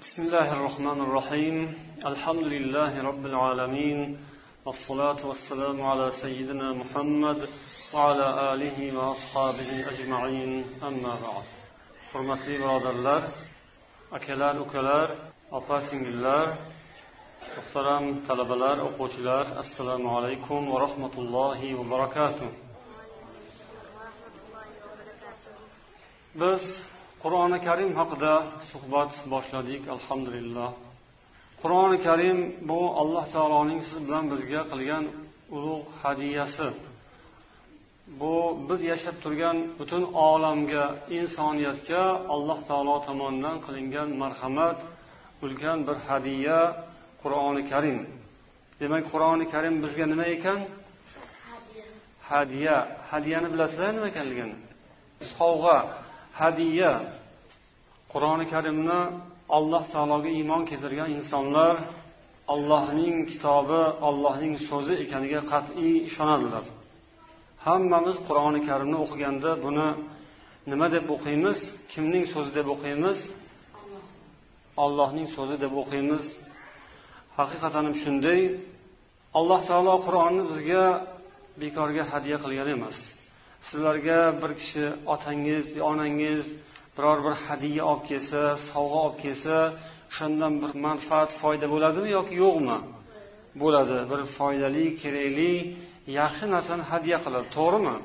بسم الله الرحمن الرحيم. الحمد لله رب العالمين. والصلاة والسلام على سيدنا محمد وعلى آله وأصحابه أجمعين. أما بعد. حرمتي براد الله أكلار أكلار أباسم الله muhtaram talabalar o'quvchilar assalomu alaykum va rahmatullohi va barakatuh. Biz qur'oni karim haqida suhbat boshladik alhamdulillah. Qur'oni karim bu alloh taoloning siz bilan bizga qilgan ulug' hadiyasi. Bu biz yashab turgan butun olamga insoniyatga alloh taolo tomonidan qilingan marhamat ulkan bir hadiya qur'oni karim. Demak qur'oni karim bizga nima ekan? Hadiya. Hadiyani bilasizlar nima ekanligini? Sovg'a hadiya qur'oni karimni alloh taologa iymon keltirgan insonlar allohning kitobi allohning so'zi ekaniga qat'iy ishonadilar. Hammamiz qur'oni karimni o'qiganda buni nima deb o'qiymiz kimning so'zi deb o'qiymiz? Allohning so'zi deb o'qiymiz. Haqiqatan ham shunday alloh taolo qur'onni bizga bekorga hadya qilgan emas. Sizlarga bir kishi otangiz yo onangiz biror bir hadya olib kelsa sovg'a olib kelsa o'shandan bir manfaat foyda bo'ladimi yoki yo'qmi? Bo'ladi. Bir foydali kerakli yaxshi narsani hadya qiladi. To'g'rimi?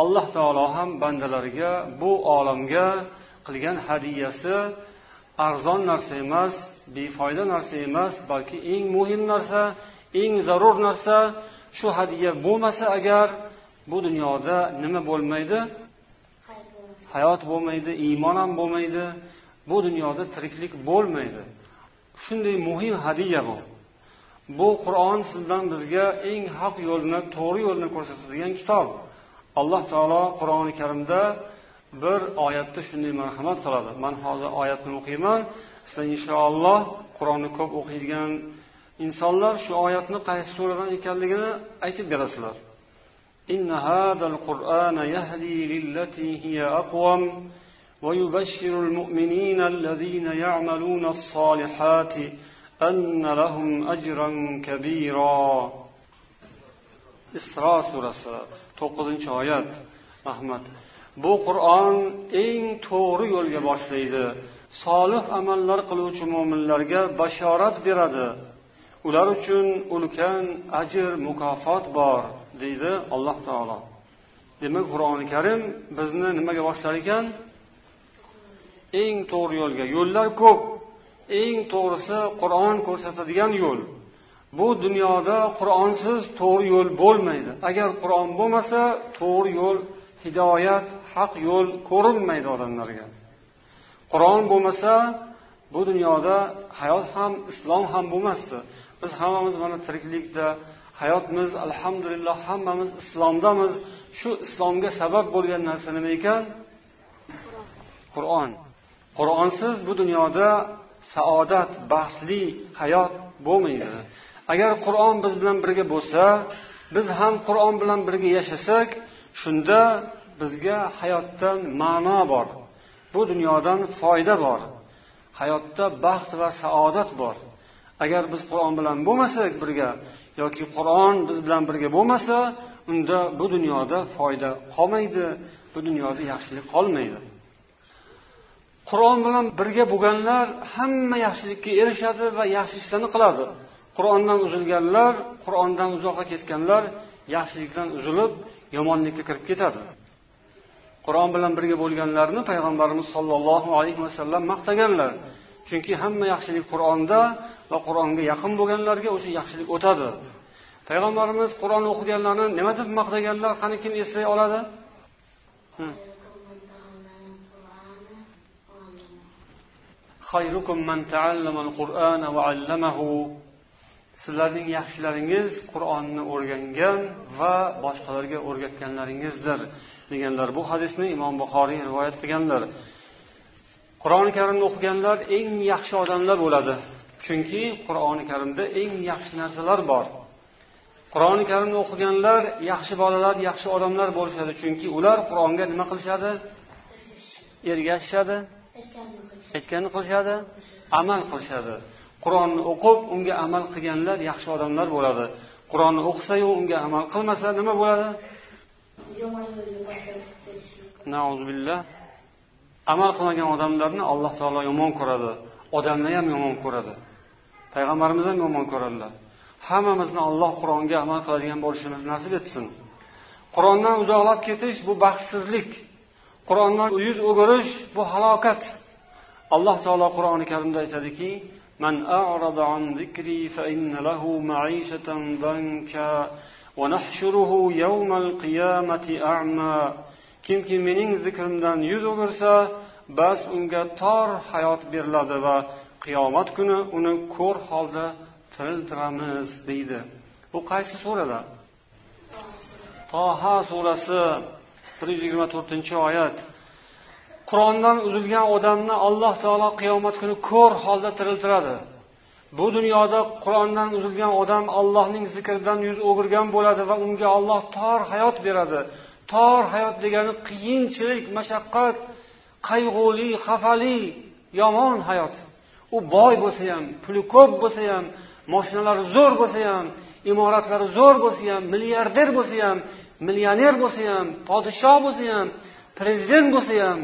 Alloh taolo ham bandalariga bu olamga qilgan hadiyasi arzon narsa emas befoyda narsa emas balki eng muhim narsa eng zarur narsa. Shu hadya bo'lmasa agar bu dunyoda nima bo'lmaydi? Hayot bo'lmaydi iymon ham bo'lmaydi. Bu dunyoda tiriklik bo'lmaydi. Shunday muhim hadiya bu. Bu qur'on siz bilan bizga eng haq yo'lni to'g'ri yo'lni ko'rsatadigan kitob. Alloh taolo qur'oni karimda bir oyatda shunday marhamat qiladi. Man hozir oyatni o'qiyman sizlar inshaalloh qur'onni ko'p o'qiydigan insonlar shu oyatni qaysi suradan ekanligini aytib berasizlar. إن هذا القرآن يهدي للتي هي أقوم ويبشر المؤمنين الذين يعملون الصالحات أن لهم أجرا كبيرا isro surasi to'qqizinchi oyat rahmat bu qur'on eng to'g'ri yo'lga boshlaydi solih amallar qiluvchi mo'minlarga bashorat beradi ular uchun ulkan ajr mukofot bor Deydi alloh taolo. Demak qur'oni karim bizni nimaga boshlar ekan? Eng to'g'ri yo'lga. Yo'llar ko'p. Eng to'g'risi qur'on ko'rsatadigan yo'l. Bu dunyoda qur'onsiz to'g'ri yo'l bo'lmaydi. Agar qur'on bo'lmasa to'g'ri yo'l hidoyat haq yo'l ko'rinmaydi odamlarga. Qur'on bo'lmasa bu dunyoda hayot ham islom ham bo'lmasdi. Biz hammamiz mana tiriklikda hayotimiz alhamdulillah hammamiz islomdamiz. Shu islomga sabab bo'lgan narsa nima ekan? Qur'on. Qur'onsiz bu dunyoda saodat baxtli hayot bo'lmaydi. Agar qur'on biz bilan birga bo'lsa biz ham qur'on bilan birga yashasak shunda bizga hayotdan ma'no bor. Bu dunyodan foyda bor. Hayotda baxt va saodat bor. Agar biz qur'on bilan bo'lmasak birga yoki qur'on biz bilan birga bo'lmasa unda bu dunyoda foyda qolmaydi bu dunyoda yaxshilik qolmaydi. Qur'on bilan birga bo'lganlar hamma yaxshilikka erishadi va yaxshi ishlarni qiladi. Qur'ondan uzilganlar qur'ondan uzoqqa ketganlar yaxshilikdan uzilib yomonlikka kirib ketadi. Qur'on bilan birga bo'lganlarni payg'ambarimiz sollallohu alayhi vasallam maqtaganlar. Chunki hamma yaxshilik qur'onda va qur'onga yaqin bo'lganlarga o'sha yaxshilik o'tadi. Payg'ambarimiz qur'on o'qiganlarni nima deb maqtaganlar qani kim eslay oladi? Sizlarning yaxshilaringiz qur'onni o'rgangan va boshqalarga o'rgatganlaringizdir deganlar bu hadisni imom buxoriy rivoyat qilganlar qur'oni karimni o'qiganlar eng yaxshi odamlar bo'ladi. Chunki qur'oni karimda eng yaxshi narsalar bor. Qur'oni karimni o'qiganlar yaxshi bolalar yaxshi odamlar bo'lishadi. Chunki ular qur'onga nima qilishadi? Ergashishadi. Aytganini qilishadi. Amal qilishadi. Qur'onni o'qib unga amal qilganlar yaxshi odamlar bo'ladi. Qur'onni o'qisayu unga amal qilmasa nima bo'ladi amal qilmagan odamlarni alloh taolo yomon ko'radi odamni ham yomon ko'radi payg'ambarimiz ham yomon ko'radilar hammamizni alloh qur'onga amal qiladigan bo'lishimizni nasib etsin qur'ondan uzoqlab ketish bu baxtsizlik qur'ondan yuz o'girish bu halokat alloh taolo qur'oni karimda aytadiki من أعرض عن ذكري فإن له معيشة ضنكا ونحشره يوم القيامة أعمى kimki mening zikrimdan yuz o'girsa bas unga tor hayot beriladi va qiyomat kuni uni ko'r holda tiriltiramiz deydi. Bu qaysi surada? Toha surasi bir yuz yigirma to'rtinchi oyat. Qur'ondan uzilgan odamni alloh taolo qiyomat kuni ko'r holda tiriltiradi. Bu dunyoda qur'ondan uzilgan odam allohning zikridan yuz o'girgan bo'ladi va unga olloh tor hayot beradi. Tor hayot degani qiyinchilik mashaqqat qayg'uli xafali yomon hayot. U boy bo'lsa ham puli ko'p bo'lsa ham moshinalari zo'r bo'lsa ham imoratlari zo'r bo'lsa ham milliarder bo'lsa ham millioner bo'lsa ham podshoh bo'lsa ham prezident bo'lsa ham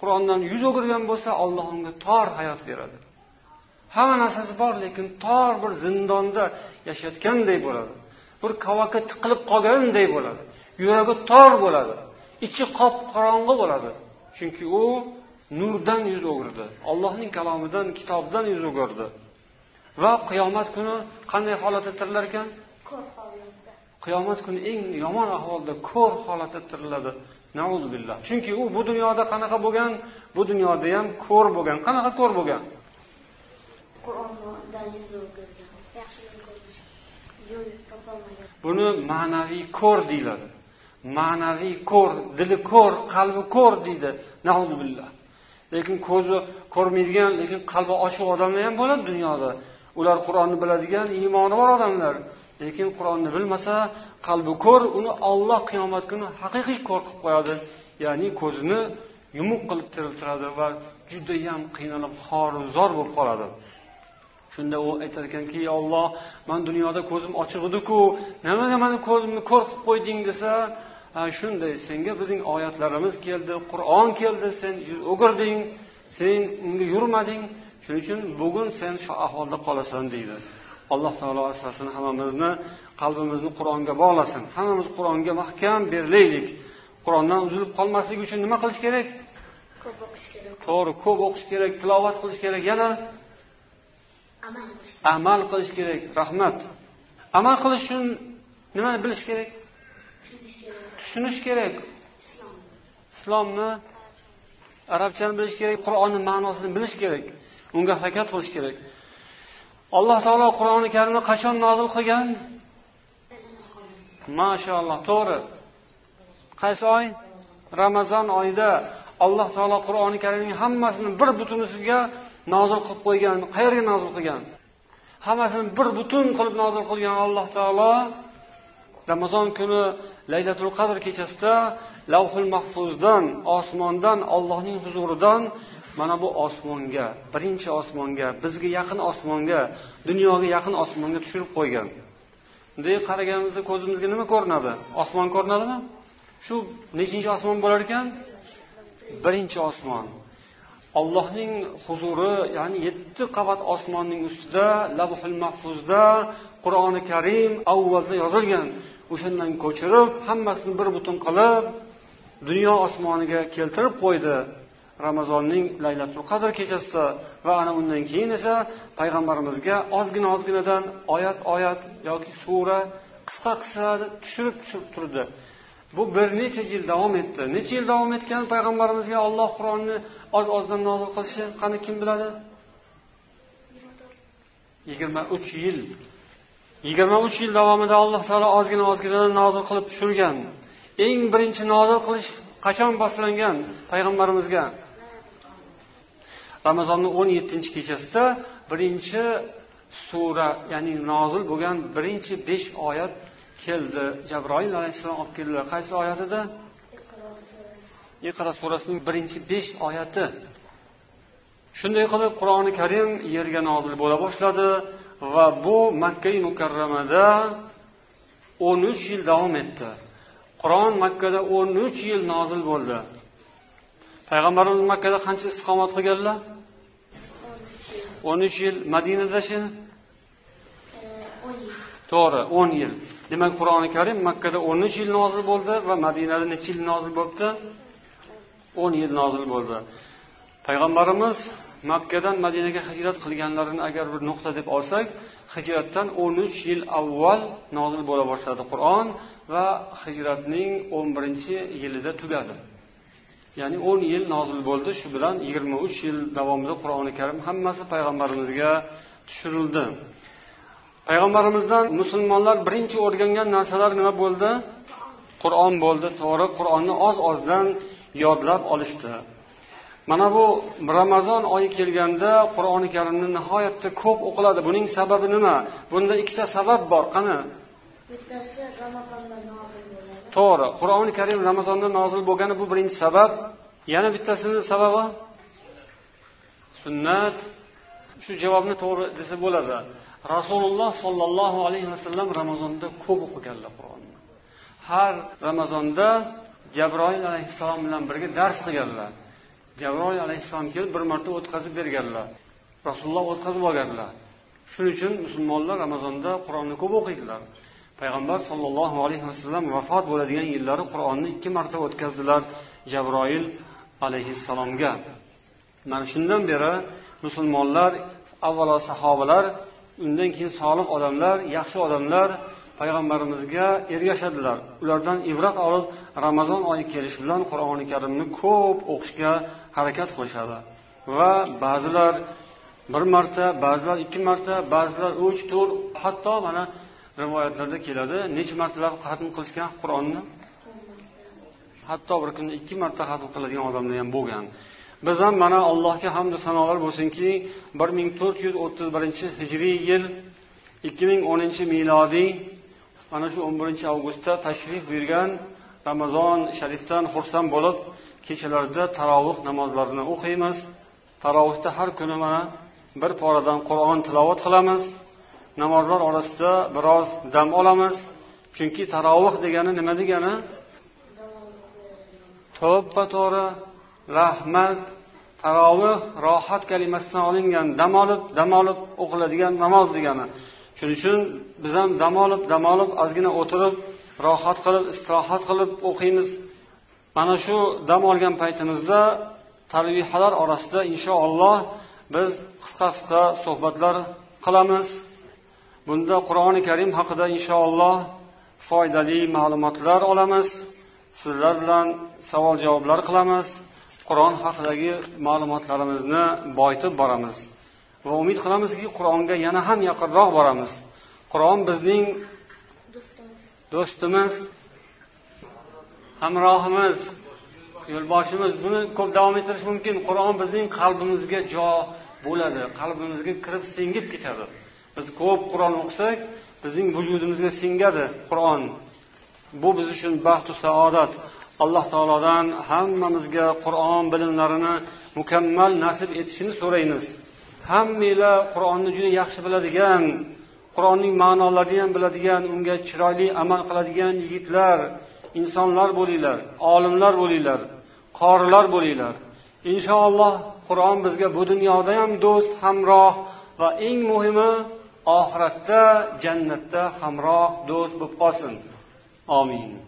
qur'ondan yuz o'girgan bo'lsa olloh unga tor hayot beradi. Hamma narsasi bor lekin tor bir zindonda yashayotganday bo'ladi. Bir kavakka tiqilib qolganday bo'ladi. Yuragi tor bo'ladi. Ichi qop qorong'i bo'ladi. Chunki u nurdan yuz o'girdi. Ollohning kalomidan kitobdan yuz o'girdi. Va qiyomat kuni qanday holatda tirilar ekan qiyomat kuni eng yomon ahvolda ko'r holatda tiriladi. Billah chunki u bu dunyoda qanaqa bo'lgan? Bu dunyoda ham ko'r bo'lgan. Qanaqa ko'r bo'lgan? Buni ma'naviy ko'r deyiladi ma'naviy ko'r dili ko'r qalbi ko'r deydi. Billah lekin ko'zi ko'rmaydigan lekin qalbi ochiq odamlar ham bo'ladi dunyoda. Ular qur'onni biladigan iymoni bor odamlar. Lekin qur'onni bilmasa qalbi ko'r uni olloh qiyomat kuni haqiqiy ko'r qilib qo'yadi. Ya'ni ko'zini yumuq qilib tiriltiradi va judayam qiynalib xorizor bo'lib qoladi. Shunda u aytar ekanki olloh man dunyoda ko'zim ochiq ediku nimaga mani ko'zimni ko'r qilib qo'yding? desa shunday senga bizning oyatlarimiz keldi qur'on keldi sen yuz o'girding sen unga yurmading. Shuning uchun bugun sen shu ahvolda qolasan deydi. Alloh taolo asrasin hammamizni qalbimizni qur'onga bog'lasin. Hammamiz qur'onga mahkam berilaylik. Qur'ondan uzilib qolmaslik uchun nima qilish kerak? Ko'p o'qish kerak. To'g'ri ko'p o'qish kerak tilovat qilish kerak. Yana amal qilish kerak. Rahmat. Amal qilish uchun nimani bilish kerak? Tushunish kerak. Islomni arabchani bilish kerak qur'onni ma'nosini bilish kerak. Unga harakat qilish kerak. Alloh taolo qur'oni karimni qachon nozil qilgan? Mashaalloh to'g'ri. Qaysi oy? Ramazon oyida alloh taolo qur'oni karimning hammasini bir butunisiga nozil qilib qo'ygan qayerga nozil qilgan? Hammasini bir butun qilib nozil qilgan alloh taolo ramazon kuni laylatul qadr kechasida lavhul mahfuzdan osmondan ollohning huzuridan mana bu osmonga birinchi osmonga bizga yaqin osmonga dunyoga yaqin osmonga tushirib qo'ygan. Bunday qaraganimizda ko'zimizga nima ko'rinadi? Osmon ko'rinadimi? Shu nechinchi osmon bo'lar ekan? Birinchi osmon. Allohning huzuri ya'ni yetti qavat osmonning ustida lavhul mahfuzda qur'oni karim avvalda yozilgan. O'shandan ko'chirib hammasini bir butun qilib dunyo osmoniga keltirib qo'ydi. Ramazonning laylatul qadr kechasida va ana undan keyin esa payg'ambarimizga ozgina ozginadan oyat oyat yoki sura qisqa qisqa tushirib tushirib turdi. Bu bir necha yil davom etdi. Necha yil davom etgan payg'ambarimizga olloh qur'onni oz ozdan nozil qilishi qani kim biladi? Yigirma uch yil. Yigirma uch yil davomida alloh taolo ozgina ozgina nozil qilib tushirgan. Eng birinchi nozil qilish qachon boshlangan payg'ambarimizga? Ramazonni o'n yettinchi kechasida birinchi sura ya'ni nozil bo'lgan birinchi besh oyat keldi. Jabroil alayhissalom olib keldilar. Qaysi oyat edi iqro surasining birinchi besh oyati. Shunday qilib qur'oni karim yerga nozil bo'la boshladi va bu makka mukarramada o'n uch yil davom etdi. Qur'on makkada o'n uch yil nozil bo'ldi. Payg'ambarimiz makkada qancha istiqomat qilganlar? o'n uch yil. madinadachi to'g'ri o'n yil demak qur'oni karim makkada o'n uch yil nozil bo'ldi va madinada necha yil nozil bo'libdi? o'n yil nozil bo'ldi. Payg'ambarimiz makkadan madinaga hijrat qilganlarini agar bir nuqta deb olsak hijratdan o'n uch yil avval nozil bo'la boshladi qur'on va hijratning o'n birinchi yilida tugadi. Ya'ni o'n yil nozil bo'ldi shu bilan yigirma uch yil davomida qur'oni karim hammasi payg'ambarimizga tushirildi. Payg'ambarimizdan musulmonlar birinchi o'rgangan narsalar nima bo'ldi? Qur'on bo'ldi. To'g'ri qur'onni oz ozdan yodlab olishdi. Mana bu ramazon oyi kelganda qur'oni karimni nihoyatda ko'p o'qiladi. Buning sababi nima? Bunda ikkita sabab bor. Qani? To'g'ri qur'oni karim ramazonda nozil bo'lgani bu birinchi sabab. Yana bittasini sababi? Sunnat. Shu javobni to'g'ri desa bo'ladi rasululloh sollallohu alayhi vasallam ramazonda ko'p o'qiganlar qur'onni har ramazonda jabroil alayhissalom bilan birga dars qilganlar. Jabroil alayhissalom kelib bir marta o'tkazib berganlar. Rasululloh o'tkazib olganlar. Shuning uchun musulmonlar ramazonda qur'onni ko'p o'qiydilar. Payg'ambar sollallohu alayhi vasallam vafot bo'ladigan yillari qur'onni ikki marta o'tkazdilar jabroil alayhissalomga. Mana shundan beri musulmonlar avvalo sahobalar undan keyin solih odamlar yaxshi odamlar payg'ambarimizga ergashadilar. Ulardan ibrat olib ramazon oyi kelishi bilan qur'oni karimni ko'p o'qishga harakat qilishadi. Va ba'zilar bir marta ba'zilar ikki marta ba'zilar uch to'rt hatto mana rivoyatlarda keladi. Necha martalab xatm qilishgan qur'onni? Hatto bir kunda ikki marta xatm qiladigan odamlar ham bo'lgan. Biz ham mana allohga hamdu sanolar bo'lsinki bir ming to'rt yuz o'ttiz birinchi hijriy yil ikki ming o'ninchi milodiy mana shu o'n birinchi avgustda tashrif buyurgan ramazon sharifdan xursand bo'lib kechalarda tarovih namozlarini o'qiymiz. Tarovihda har kuni mana bir poradan qur'on tilovat qilamiz. Namozlar orasida biroz dam olamiz. Chunki tarovih degani nima degani? To'ppa to'g'ri. Rahmat tarovih rohat kalimasidan olingan dam olib dam olib o'qiladigan namoz degani. Shuning uchun biz ham dam olib dam olib ozgina o'tirib rohat qilib istirohat qilib o'qiymiz. Mana shu dam olgan paytimizda tarvihalar orasida inshaalloh biz qisqa qisqa suhbatlar qilamiz. Bunda qur'oni karim haqida inshaalloh foydali ma'lumotlar olamiz. Sizlar bilan savol javoblar qilamiz. Qur'on haqidagi ma'lumotlarimizni boyitib boramiz va umid qilamizki qur'onga yana ham yaqinroq boramiz. Qur'on bizning do'stimiz hamrohimiz yo'lboshimiz. Buni ko'p davom ettirish mumkin. Qur'on bizning qalbimizga jo bo'ladi qalbimizga kirib singib ketadi. Biz ko'p qur'on o'qisak bizning vujudimizga singadi qur'on. Bu biz uchun baxtu saodat. Alloh taolodan hammamizga qur'on bilimlarini mukammal nasib etishini so'raymiz. Hammanglar qur'onni juda yaxshi biladigan qur'onning ma'nolarini ham biladigan unga chiroyli amal qiladigan yigitlar insonlar bo'linglar olimlar bo'linglar qorilar bo'linglar. Inshaalloh qur'on bizga bu dunyoda ham do'st hamroh va eng muhimi oxiratda jannatda hamroh do'st bo'lib qolsin. Omin